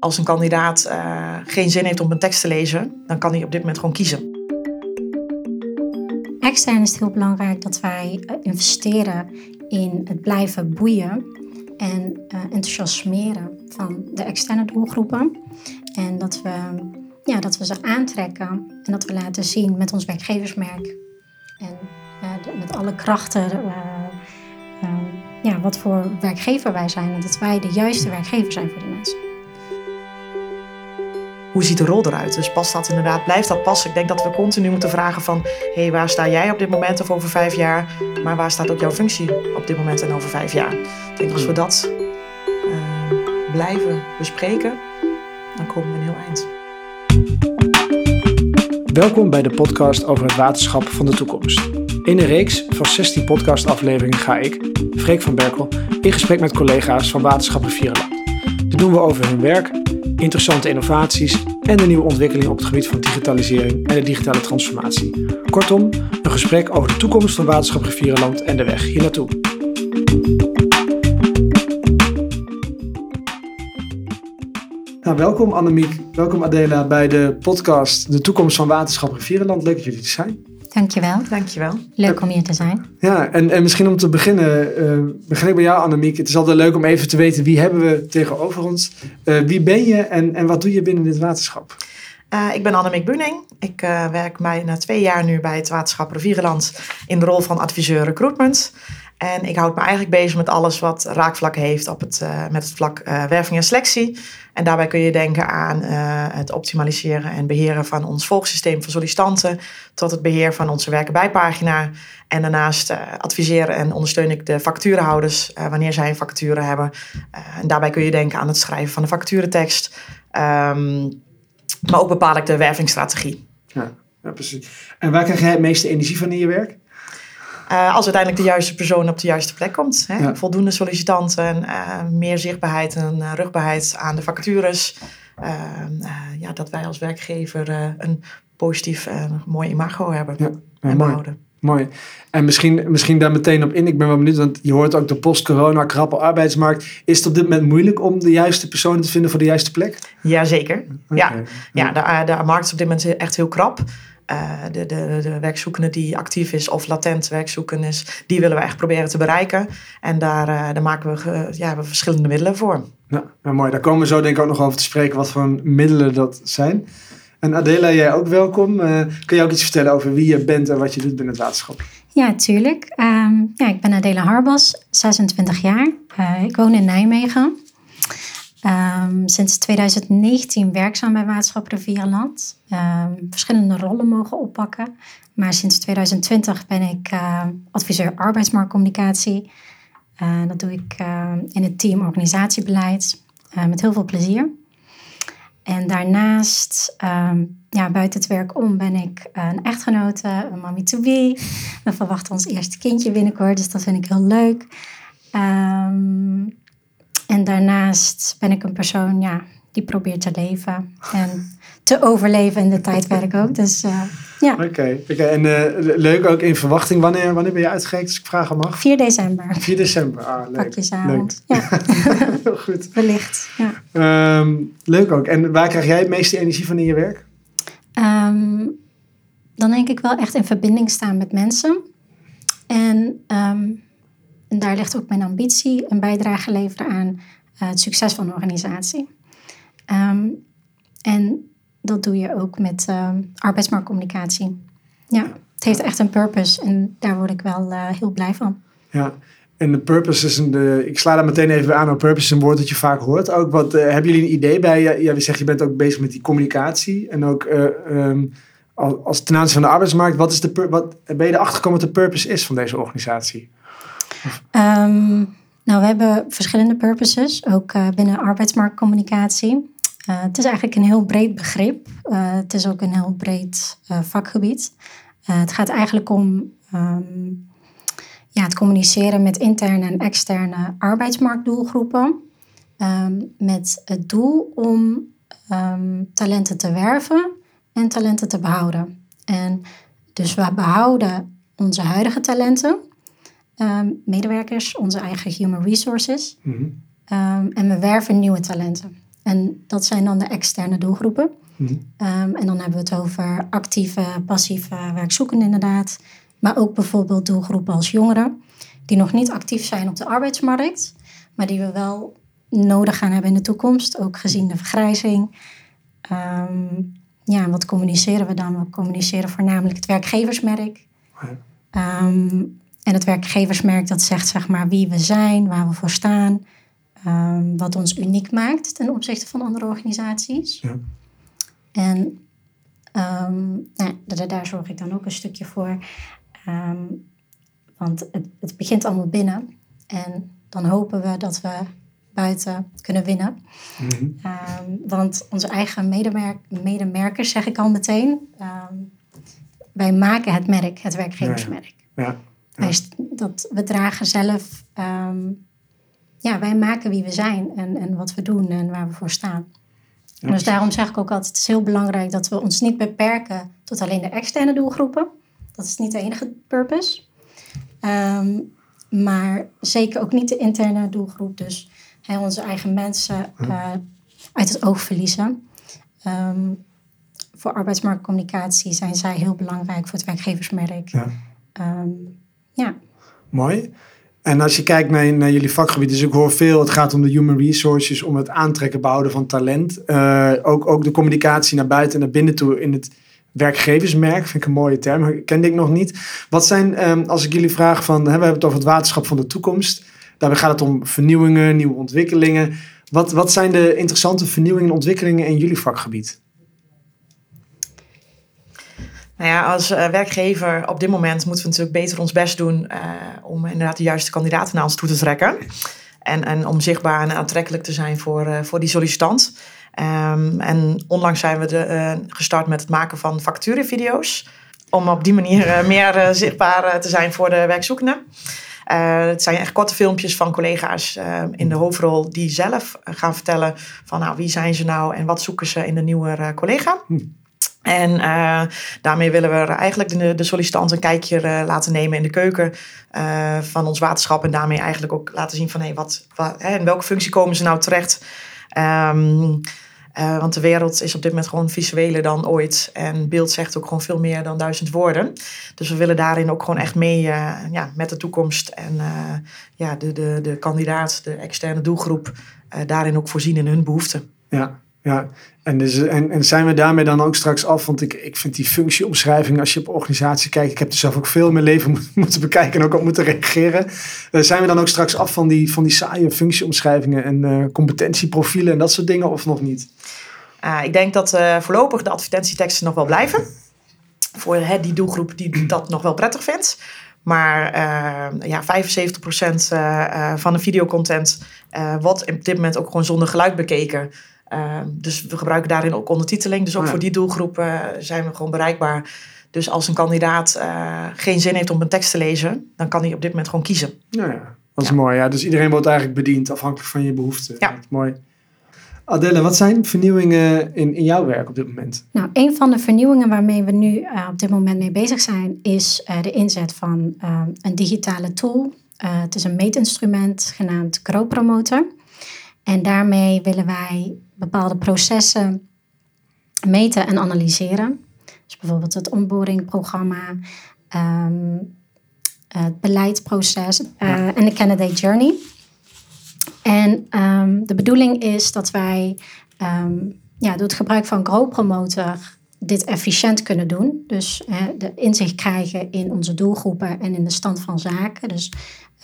Als een kandidaat uh, geen zin heeft om een tekst te lezen, dan kan hij op dit moment gewoon kiezen. Extern is het heel belangrijk dat wij investeren in het blijven boeien en uh, enthousiasmeren van de externe doelgroepen. En dat we, ja, dat we ze aantrekken en dat we laten zien met ons werkgeversmerk en met alle krachten ja, wat voor werkgever wij zijn en dat wij de juiste werkgever zijn voor die mensen. Hoe ziet de rol eruit? Dus past dat inderdaad, blijft dat passen? Ik denk dat we continu moeten vragen van, hé, hey, waar sta jij op dit moment of over vijf jaar? Maar waar staat ook jouw functie op dit moment en over vijf jaar? Ik denk als we dat uh, blijven bespreken, dan komen we een heel eind. Welkom bij de podcast over het waterschap van de toekomst. In een reeks van 16 podcastafleveringen ga ik, Freek van Berkel, in gesprek met collega's van Waterschap Rivierenland. Dit doen we over hun werk, interessante innovaties en de nieuwe ontwikkelingen op het gebied van digitalisering en de digitale transformatie. Kortom, een gesprek over de toekomst van Waterschap Rivierenland en de weg hier naartoe. Nou, welkom Annemiek, welkom Adela bij de podcast De Toekomst van Waterschap Rivierenland. Leuk dat jullie er zijn. Dankjewel. Dankjewel. Leuk om hier te zijn. Ja, en, en misschien om te beginnen, uh, begin ik bij jou Annemiek. Het is altijd leuk om even te weten wie hebben we tegenover ons. Uh, wie ben je en, en wat doe je binnen dit waterschap? Uh, ik ben Annemiek Buning. Ik werk bijna twee jaar nu bij het waterschap Rivierenland in de rol van adviseur recruitment. En ik houd me eigenlijk bezig met alles wat raakvlak heeft op het, uh, met het vlak uh, werving en selectie. En daarbij kun je denken aan uh, het optimaliseren en beheren van ons volgsysteem van sollicitanten. Tot het beheer van onze werkenbijpagina. En daarnaast adviseren en ondersteun ik de vacaturehouders wanneer zij een vacature hebben. en daarbij kun je denken aan het schrijven van de vacaturetekst. Um, maar ook bepaal ik de wervingsstrategie. Ja, ja, precies. En waar krijg jij het meeste energie van in je werk? Uh, als uiteindelijk de juiste persoon op de juiste plek komt. Hè? Ja. Voldoende sollicitanten, uh, meer zichtbaarheid en uh, rugbaarheid aan de vacatures. ja, dat wij als werkgever een positief en mooi imago hebben ja, en mooi. behouden. Mooi. En misschien, misschien daar meteen op in. Ik ben wel benieuwd, want je hoort ook de post-corona krappe arbeidsmarkt. Is het op dit moment moeilijk om de juiste persoon te vinden voor de juiste plek? Jazeker. Okay. Ja, ja de, de markt is op dit moment echt heel krap. Uh, de, de, de werkzoekende die actief is of latent werkzoekend is, die willen we echt proberen te bereiken. En daar, uh, daar maken we, uh, ja, we verschillende middelen voor. Ja, nou, mooi. Daar komen we zo denk ik ook nog over te spreken wat voor middelen dat zijn. En Adela, jij ook welkom. kun je ook iets vertellen over wie je bent en wat je doet binnen het waterschap? Ja, tuurlijk. Um, ja, ik ben Adela Harbas, 26 jaar. ik woon in Nijmegen. Um, sinds 2019 werkzaam bij Waterschap Rivierenland. Um, verschillende rollen mogen oppakken. Maar sinds 2020 ben ik uh, adviseur arbeidsmarktcommunicatie. Uh, dat doe ik uh, in het team organisatiebeleid met heel veel plezier. En daarnaast, um, ja, buiten het werk om, ben ik een echtgenote, een mommy to be. We verwachten ons eerste kindje binnenkort, dus dat vind ik heel leuk. En daarnaast ben ik een persoon ja, die probeert te leven en te overleven in de tijdwerk ook. Dus uh, ja. Oké, okay, okay. en uh, leuk ook in verwachting. Wanneer, wanneer ben je uitgereikt, als ik vragen mag? 4 december. 4 december, ah leuk. Pakjesavond. Leuk. Ja. Heel goed. Wellicht, ja. Um, leuk ook. En waar krijg jij het meeste energie van in je werk? Um, dan denk ik wel echt in verbinding staan met mensen. En... Um, en daar ligt ook mijn ambitie, een bijdrage leveren aan uh, het succes van de organisatie. Um, en dat doe je ook met uh, arbeidsmarktcommunicatie. Ja, het heeft echt een purpose en daar word ik wel uh, heel blij van. Ja, en de purpose is een, de, ik sla daar meteen even aan, op purpose is een woord dat je vaak hoort. Ook wat, uh, hebben jullie een idee bij, ja, je zegt je bent ook bezig met die communicatie en ook um, als ten aanzien van de arbeidsmarkt, wat is de, wat, ben je erachter gekomen wat de purpose is van deze organisatie? Um, nou, we hebben verschillende purposes, ook uh, binnen arbeidsmarktcommunicatie. Uh, het is eigenlijk een heel breed begrip. Uh, het is ook een heel breed vakgebied. het gaat eigenlijk om um, ja, het communiceren met interne en externe arbeidsmarktdoelgroepen. Um, met het doel om talenten te werven en talenten te behouden. En dus we behouden onze huidige talenten um, medewerkers, onze eigen human resources. Mm -hmm. um, en we werven nieuwe talenten. En dat zijn dan de externe doelgroepen. Mhm. Ehm, en dan hebben we het over actieve, passieve werkzoekenden inderdaad. Maar ook bijvoorbeeld doelgroepen als jongeren, die nog niet actief zijn op de arbeidsmarkt, maar die we wel nodig gaan hebben in de toekomst, ook gezien de vergrijzing. Ehm, ja, en wat communiceren we dan? We communiceren voornamelijk het werkgeversmerk. En het werkgeversmerk dat zegt zeg maar wie we zijn, waar we voor staan, ehm, wat ons uniek maakt ten opzichte van andere organisaties. Ja. En ehm, nou, daar zorg ik dan ook een stukje voor. Ehm, want het, het begint allemaal binnen. En dan hopen we dat we buiten kunnen winnen. Mhm. Want onze eigen medemerk, medemerkers, zeg ik al meteen, wij maken het merk, het werkgeversmerk. Ja. Wij, dat, we dragen zelf, ehm, ja, wij maken wie we zijn en, en wat we doen en waar we voor staan. Ja, dus daarom zeg ik ook altijd, het is heel belangrijk dat we ons niet beperken tot alleen de externe doelgroepen. Dat is niet de enige purpose. Ehm, maar zeker ook niet de interne doelgroep. Dus hè, onze eigen mensen eh, uit het oog verliezen. Ehm, voor arbeidsmarktcommunicatie zijn zij heel belangrijk voor het werkgeversmerk. Ja. Ja. Mooi. En als je kijkt naar, naar jullie vakgebied, dus ik hoor veel, het gaat om de human resources, om het aantrekken, behouden van talent. Eh, ook, ook de communicatie naar buiten en naar binnen toe in het werkgeversmerk, vind ik een mooie term, kende ik nog niet. Wat zijn, ehm, als ik jullie vraag van, hè, we hebben het over het waterschap van de toekomst. Daarbij gaat het om vernieuwingen, nieuwe ontwikkelingen. Wat, wat zijn de interessante vernieuwingen en ontwikkelingen in jullie vakgebied? Nou ja, als eh, werkgever op dit moment moeten we natuurlijk beter ons best doen eh, om inderdaad de juiste kandidaten naar ons toe te trekken. En, en om zichtbaar en aantrekkelijk te zijn voor, eh, voor die sollicitant. Ehm, en onlangs zijn we de, gestart met het maken van vacaturevideo's. Om op die manier meer zichtbaar te zijn voor de werkzoekenden. Het zijn echt korte filmpjes van collega's in de hoofdrol die zelf gaan vertellen van nou, wie zijn ze nou en wat zoeken ze in de nieuwe eh, collega. En eh, daarmee willen we eigenlijk de, de sollicitant een kijkje eh, laten nemen in de keuken eh, van ons waterschap. En daarmee eigenlijk ook laten zien van hey, wat, hè, in welke functie komen ze nou terecht. Ehm, eh, want de wereld is op dit moment gewoon visueler dan ooit. En beeld zegt ook gewoon veel meer dan duizend woorden. Dus we willen daarin ook gewoon echt mee ja, met de toekomst. En ja, de, de, de kandidaat, de externe doelgroep, daarin ook voorzien in hun behoeften. Ja, ja. En, dus, en, en zijn we daarmee dan ook straks af? Want ik, ik vind die functieomschrijving, als je op organisatie kijkt, ik heb er zelf ook veel in mijn leven mo- moeten bekijken en ook op moeten reageren. Eh, zijn we dan ook straks af van die, van die saaie functieomschrijvingen en eh, competentieprofielen en dat soort dingen, of nog niet? Uh, ik denk dat uh, voorlopig de advertentieteksten nog wel blijven. Voor hè, die doelgroep die dat nog wel prettig vindt. Maar ja, 75% uh, van de videocontent wordt op dit moment ook gewoon zonder geluid bekeken. Uh, dus we gebruiken daarin ook ondertiteling. Dus ook ja. voor die doelgroep uh, zijn we gewoon bereikbaar. Dus als een kandidaat uh, geen zin heeft om een tekst te lezen, dan kan hij op dit moment gewoon kiezen. Nou ja, dat is ja. mooi. Ja. Dus iedereen wordt eigenlijk bediend afhankelijk van je behoeften. Ja. mooi. Adelle, wat zijn vernieuwingen in, in jouw werk op dit moment? Nou, een van de vernieuwingen waarmee we nu uh, op dit moment mee bezig zijn, is uh, de inzet van uh, een digitale tool. Uh, het is een meetinstrument genaamd GrowPromoter. En daarmee willen wij bepaalde processen meten en analyseren. Dus bijvoorbeeld het onboardingprogramma, um, het beleidsproces uh, en de candidate journey. En um, de bedoeling is dat wij um, ja, door het gebruik van GrowPromoter dit efficiënt kunnen doen. Dus uh, de inzicht krijgen in onze doelgroepen en in de stand van zaken. Dus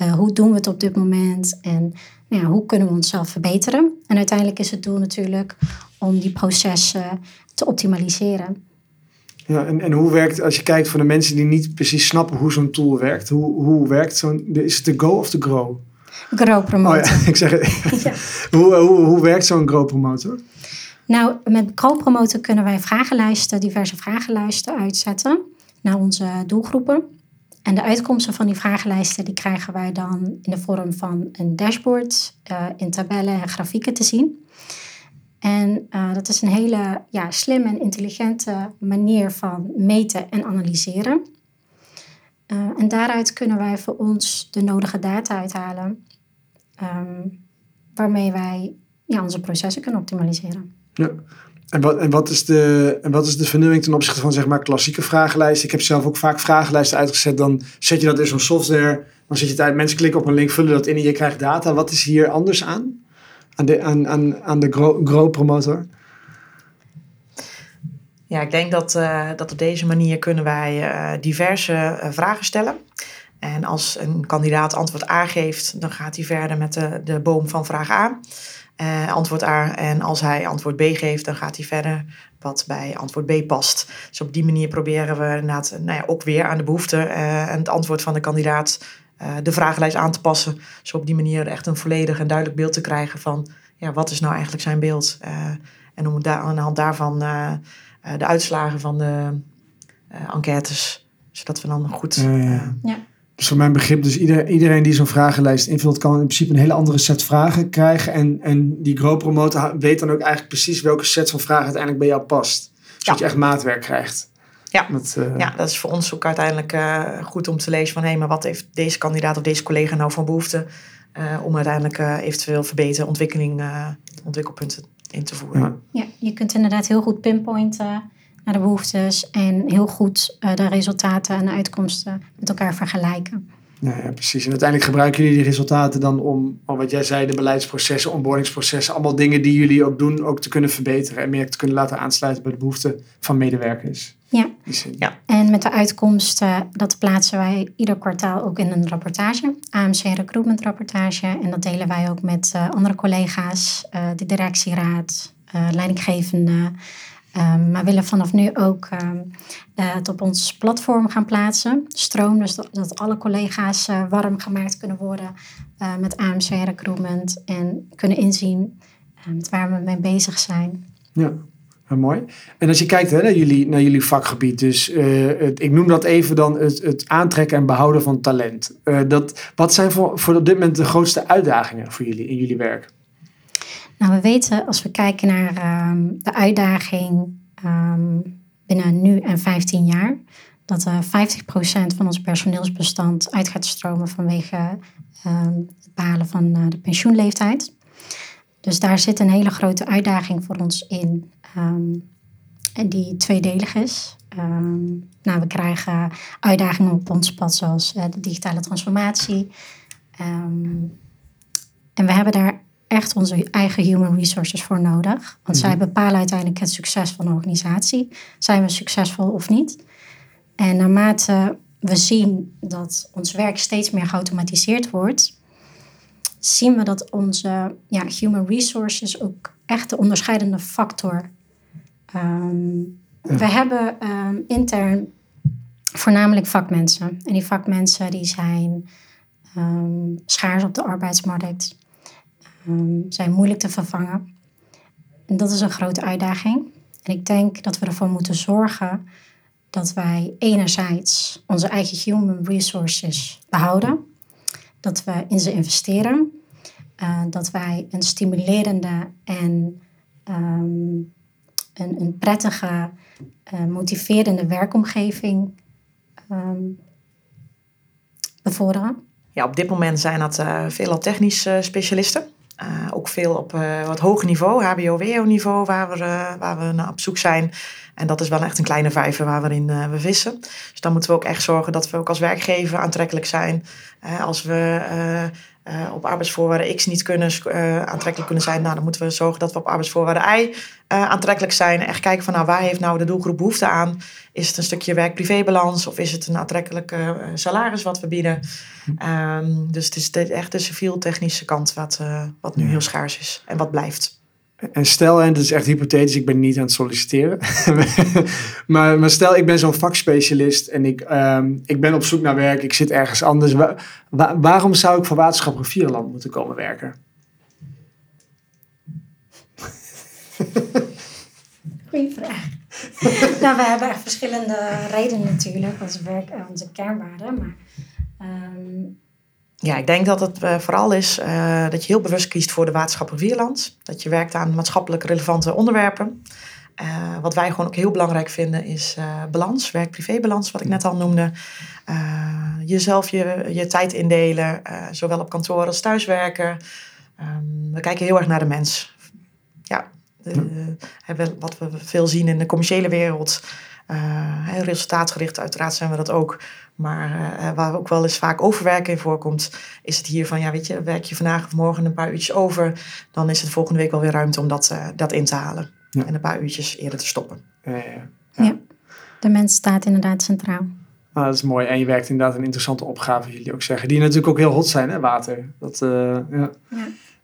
uh, hoe doen we het op dit moment en ja, hoe kunnen we onszelf verbeteren? En uiteindelijk is het doel natuurlijk om die processen te optimaliseren. Ja, en, en hoe werkt, als je kijkt voor de mensen die niet precies snappen hoe zo'n tool werkt, hoe, hoe werkt zo'n, is het de Go of de Grow? Grow Promoter. Oh ja, ik zeg het. Ja. hoe, hoe, hoe werkt zo'n Grow Promoter? Nou, met Grow Promoter kunnen wij vragenlijsten, diverse vragenlijsten uitzetten naar onze doelgroepen. En de uitkomsten van die vragenlijsten die krijgen wij dan in de vorm van een dashboard, uh, in tabellen en grafieken te zien. En uh, dat is een hele ja, slim en intelligente manier van meten en analyseren. Uh, en daaruit kunnen wij voor ons de nodige data uithalen, um, waarmee wij onze processen kunnen optimaliseren. Ja. En wat, en, wat is de, en wat is de vernieuwing ten opzichte van zeg maar klassieke vragenlijsten? Ik heb zelf ook vaak vragenlijsten uitgezet. Dan zet je dat in zo'n software. Dan zet je uit. Mensen klikken op een link, vullen dat in en je krijgt data. Wat is hier anders aan? Aan de, aan, aan, Grow, Promotor? Ja, ik denk dat, uh, dat op deze manier kunnen wij uh, diverse uh, vragen stellen. En als een kandidaat antwoord A geeft, dan gaat hij verder met de, de boom van vraag A. Uh, antwoord A. En als hij antwoord B geeft, dan gaat hij verder wat bij antwoord B past. Dus op die manier proberen we inderdaad nou ja, ook weer aan de behoefte uh, en het antwoord van de kandidaat uh, de vragenlijst aan te passen. Dus op die manier echt een volledig en duidelijk beeld te krijgen van ja, wat is nou eigenlijk zijn beeld. en om daar, aan de hand daarvan de uitslagen van de enquêtes, zodat we dan goed. ja. Dus voor mijn begrip, dus iedereen, iedereen die zo'n vragenlijst invult, kan in principe een hele andere set vragen krijgen. En, en die Grow Promoter weet dan ook eigenlijk precies welke set van vragen uiteindelijk bij jou past. Zodat ja. je echt maatwerk krijgt. Ja. Met, uh... ja, dat is voor ons ook uiteindelijk uh, goed om te lezen van hé, hey, maar wat heeft deze kandidaat of deze collega nou van behoefte uh, om uiteindelijk eventueel verbeteren, ontwikkeling, ontwikkelpunten in te voeren. Ja. ja, je kunt inderdaad heel goed pinpointen naar de behoeftes en heel goed uh, de resultaten en de uitkomsten met elkaar vergelijken. Ja, ja, precies. En uiteindelijk gebruiken jullie die resultaten dan om, om wat jij zei, de beleidsprocessen, onboardingsprocessen, allemaal dingen die jullie ook doen, ook te kunnen verbeteren en meer te kunnen laten aansluiten bij de behoeften van medewerkers. Ja. ja. En met de uitkomsten, dat plaatsen wij ieder kwartaal ook in een rapportage, AMC Recruitment Rapportage. En dat delen wij ook met uh, andere collega's, uh, de directieraad, uh, leidinggevende, Um, maar willen vanaf nu ook um, uh, het op ons platform gaan plaatsen. Stroom, dus dat, alle collega's uh, warm gemaakt kunnen worden uh, met AMC recruitment en kunnen inzien met waar we mee bezig zijn. Ja. Ja, mooi. En als je kijkt hè, naar, jullie, naar jullie vakgebied, dus ik noem dat even dan het, het aantrekken en behouden van talent. dat, wat zijn voor, voor op dit moment de grootste uitdagingen voor jullie in jullie werk? Nou, we weten als we kijken naar um, de uitdaging um, binnen nu en 15 jaar, dat uh, 50% van ons personeelsbestand uit gaat stromen vanwege um, het behalen van uh, de pensioenleeftijd. Dus daar zit een hele grote uitdaging voor ons in, en die tweedelig is. nou, we krijgen uitdagingen op ons pad, zoals uh, de digitale transformatie. en we hebben daar echt onze eigen human resources voor nodig. Want zij mhm. bepalen uiteindelijk het succes van de organisatie. Zijn we succesvol of niet? En naarmate we zien dat ons werk steeds meer geautomatiseerd wordt, zien we dat onze ja, human resources ook echt de onderscheidende factor. Um, We hebben um, intern voornamelijk vakmensen. En die vakmensen die zijn um, schaars op de arbeidsmarkt um, zijn moeilijk te vervangen. En dat is een grote uitdaging. En ik denk dat we ervoor moeten zorgen dat wij enerzijds onze eigen human resources behouden, dat we in ze investeren, uh, dat wij een stimulerende en um, een, een, prettige, uh, motiverende werkomgeving um, bevorderen. Ja, op dit moment zijn dat uh, veelal technische specialisten. Uh, ook veel op uh, wat hoger niveau, HBO-WO-niveau, waar we, uh, waar we naar op zoek zijn. En dat is wel echt een kleine vijver waar we in we vissen. Dus dan moeten we ook echt zorgen dat we ook als werkgever aantrekkelijk zijn. als we uh, op arbeidsvoorwaarden X niet kunnen, aantrekkelijk kunnen zijn, nou, dan moeten we zorgen dat we op arbeidsvoorwaarden Y aantrekkelijk zijn. Echt kijken van nou, waar heeft nou de doelgroep behoefte aan? Is het een stukje werk-privébalans of is het een aantrekkelijk salaris wat we bieden? Um, dus het is echt de civiel-technische kant wat, wat nu heel schaars is en wat blijft. En stel, en dat is echt hypothetisch, ik ben niet aan het solliciteren. maar, maar stel, ik ben zo'n vakspecialist en ik, um, ik ben op zoek naar werk, ik zit ergens anders. Wa waarom zou ik voor Waterschap Rivierenland moeten komen werken? Goeie vraag. nou, we hebben echt verschillende redenen natuurlijk, onze werk, onze kernwaarden. Maar um, ja, ik denk dat het uh, vooral is uh, dat je heel bewust kiest voor de waterschap Rivierland. Dat je werkt aan maatschappelijk relevante onderwerpen. Uh, wat wij gewoon ook heel belangrijk vinden is balans, werk-privé-balans, wat ik net al noemde. jezelf je, je tijd indelen, zowel op kantoor als thuiswerken. Um, we kijken heel erg naar de mens. ja, wat we veel zien in de commerciële wereld. Uh, resultaatgericht, uiteraard zijn we dat ook. Maar uh, waar ook wel eens vaak overwerken in voorkomt, is het hier van, ja, weet je, werk je vandaag of morgen een paar uurtjes over, dan is het volgende week alweer ruimte om dat, uh, dat in te halen. En een paar uurtjes eerder te stoppen. Ja, ja, ja. de mens staat inderdaad centraal. Ah, dat is mooi. En je werkt inderdaad een interessante opgave, jullie ook zeggen. Die natuurlijk ook heel hot zijn, hè, water. Dat, ja.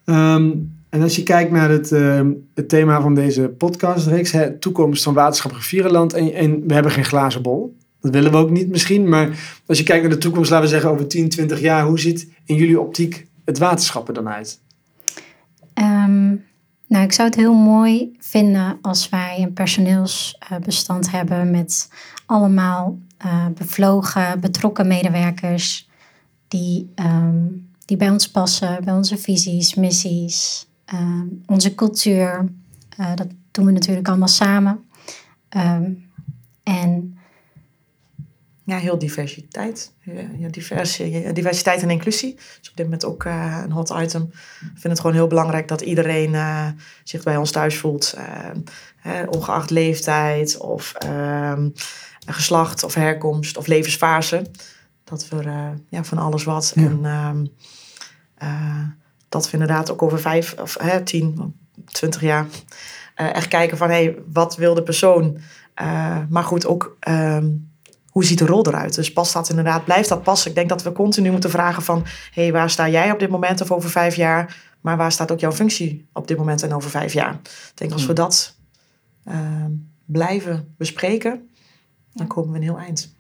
Um, en als je kijkt naar het, uh, het thema van deze podcastreeks, hè, toekomst van waterschap Rivierenland, en, en we hebben geen glazen bol. Dat willen we ook niet misschien, maar als je kijkt naar de toekomst, laten we zeggen over 10, 20 jaar, hoe ziet in jullie optiek het waterschap er dan uit? Um, nou, ik zou het heel mooi vinden als wij een personeelsbestand hebben met allemaal uh, bevlogen, betrokken medewerkers die, um, die bij ons passen, bij onze visies, missies, Ehm, onze cultuur. Uh, dat doen we natuurlijk allemaal samen. Um, en ja, heel diversiteit. Ja, diverse, diversiteit en inclusie. Dus op dit moment ook uh, een hot item. Ik vind het gewoon heel belangrijk dat iedereen uh, zich bij ons thuis voelt. Uh, ongeacht leeftijd of ehm, geslacht of herkomst of levensfase. Dat we ja, van alles wat. Ja. En dat we inderdaad ook over vijf of hè, tien, twintig jaar uh, echt kijken van hé, hey, wat wil de persoon? Uh, maar goed, ook um, hoe ziet de rol eruit? Dus past dat inderdaad, blijft dat passen? Ik denk dat we continu moeten vragen van hé, hey, waar sta jij op dit moment of over vijf jaar? Maar waar staat ook jouw functie op dit moment en over vijf jaar? Ik denk als we hmm. dat uh, blijven bespreken, dan komen we een heel eind.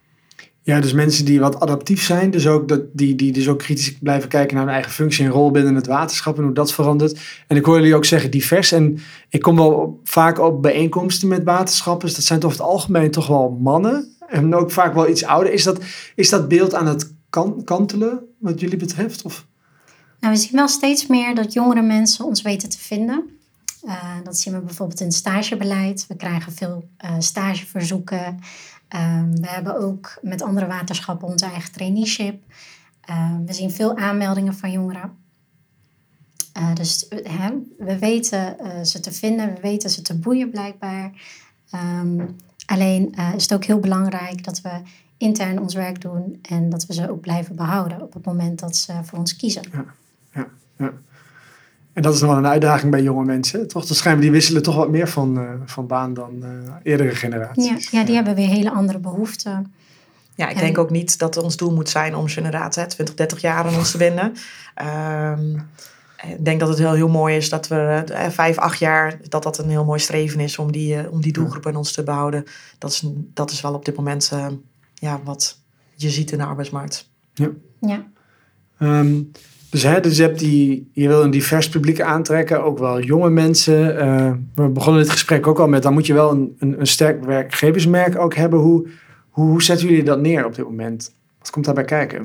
Ja, dus mensen die wat adaptief zijn, dus ook dat, die, die dus ook kritisch blijven kijken naar hun eigen functie en rol binnen het waterschap en hoe dat verandert. En ik hoor jullie ook zeggen divers. En ik kom wel vaak op bijeenkomsten met waterschappers. Dat zijn toch over het algemeen toch wel mannen. En ook vaak wel iets ouder. Is dat, is dat beeld aan het kantelen wat jullie betreft? Of? Nou, we zien wel steeds meer dat jongere mensen ons weten te vinden. Uh, dat zien we bijvoorbeeld in het stagebeleid. We krijgen veel uh, stageverzoeken. Um, we hebben ook met andere waterschappen onze eigen traineeship. Um, we zien veel aanmeldingen van jongeren. Uh, dus we weten uh, ze te vinden, we weten ze te boeien blijkbaar. Um, alleen uh, is het ook heel belangrijk dat we intern ons werk doen en dat we ze ook blijven behouden op het moment dat ze voor ons kiezen. En dat is nog wel een uitdaging bij jonge mensen. Toch? De schijnen die wisselen toch wat meer van, uh, van baan dan uh, eerdere generaties. Ja, ja, die hebben weer hele andere behoeften. Ja, ik denk ook niet dat ons doel moet zijn om ze inderdaad 20, 30 jaar aan ons te binden. Um, ik denk dat het heel, heel mooi is dat we uh, vijf, acht jaar, dat dat een heel mooi streven is om die, om die doelgroep in ons te behouden. Dat is, dat is wel op dit moment ja, wat je ziet in de arbeidsmarkt. Ja. ja. Um, dus, hè, dus je, je wil een divers publiek aantrekken, ook wel jonge mensen. Uh, we begonnen dit gesprek ook al met, dan moet je wel een, een, sterk werkgeversmerk ook hebben. Hoe, hoe, zetten jullie dat neer op dit moment? Wat komt daarbij kijken?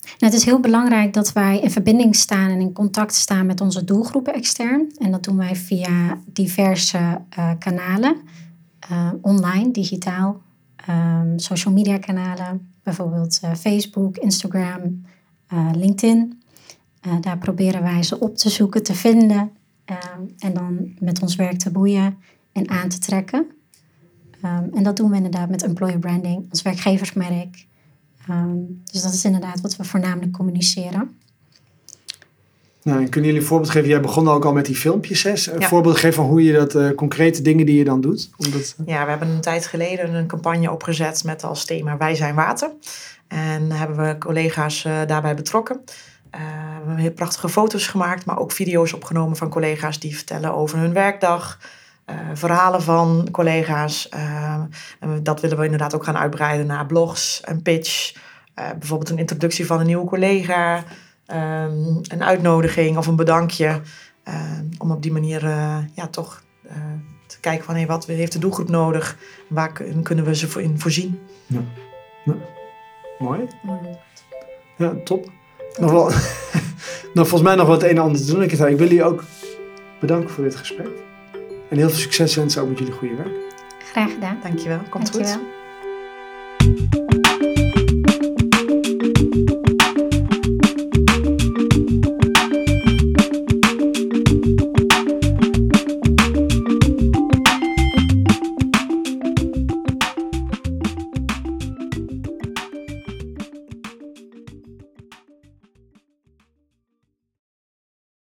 Nou, het is heel belangrijk dat wij in verbinding staan en in contact staan met onze doelgroepen extern. En dat doen wij via diverse uh, kanalen. Uh, online, digitaal, um, social media kanalen. Bijvoorbeeld Facebook, Instagram, LinkedIn. Uh, daar proberen wij ze op te zoeken, te vinden um, en dan met ons werk te boeien en aan te trekken. Um, en dat doen we inderdaad met employer branding, ons werkgeversmerk. Um, dus dat is inderdaad wat we voornamelijk communiceren. Nou, en kunnen jullie een voorbeeld geven? Jij begon ook al met die filmpjes. Hè? Een voorbeeld geven van hoe je dat, uh, concrete dingen die je dan doet? Omdat, uh... Ja, we hebben een tijd geleden een campagne opgezet met als thema Wij zijn water. En hebben we collega's uh, daarbij betrokken. Uh, we hebben prachtige foto's gemaakt, maar ook video's opgenomen van collega's die vertellen over hun werkdag. Uh, verhalen van collega's. Uh, en dat willen we inderdaad ook gaan uitbreiden naar blogs, een pitch. bijvoorbeeld een introductie van een nieuwe collega. Um, een uitnodiging of een bedankje. om op die manier ja, toch te kijken van hey, wat heeft de doelgroep nodig? Waar kunnen we ze in voorzien? Ja. ja. Mooi. Ja, top nog wel, nog volgens mij nog wat een en ander te doen. Ik, ik wil jullie ook bedanken voor dit gesprek. En heel veel succes wensen ook met jullie goede werk. Graag gedaan. Dankjewel. Komt Dankjewel. goed.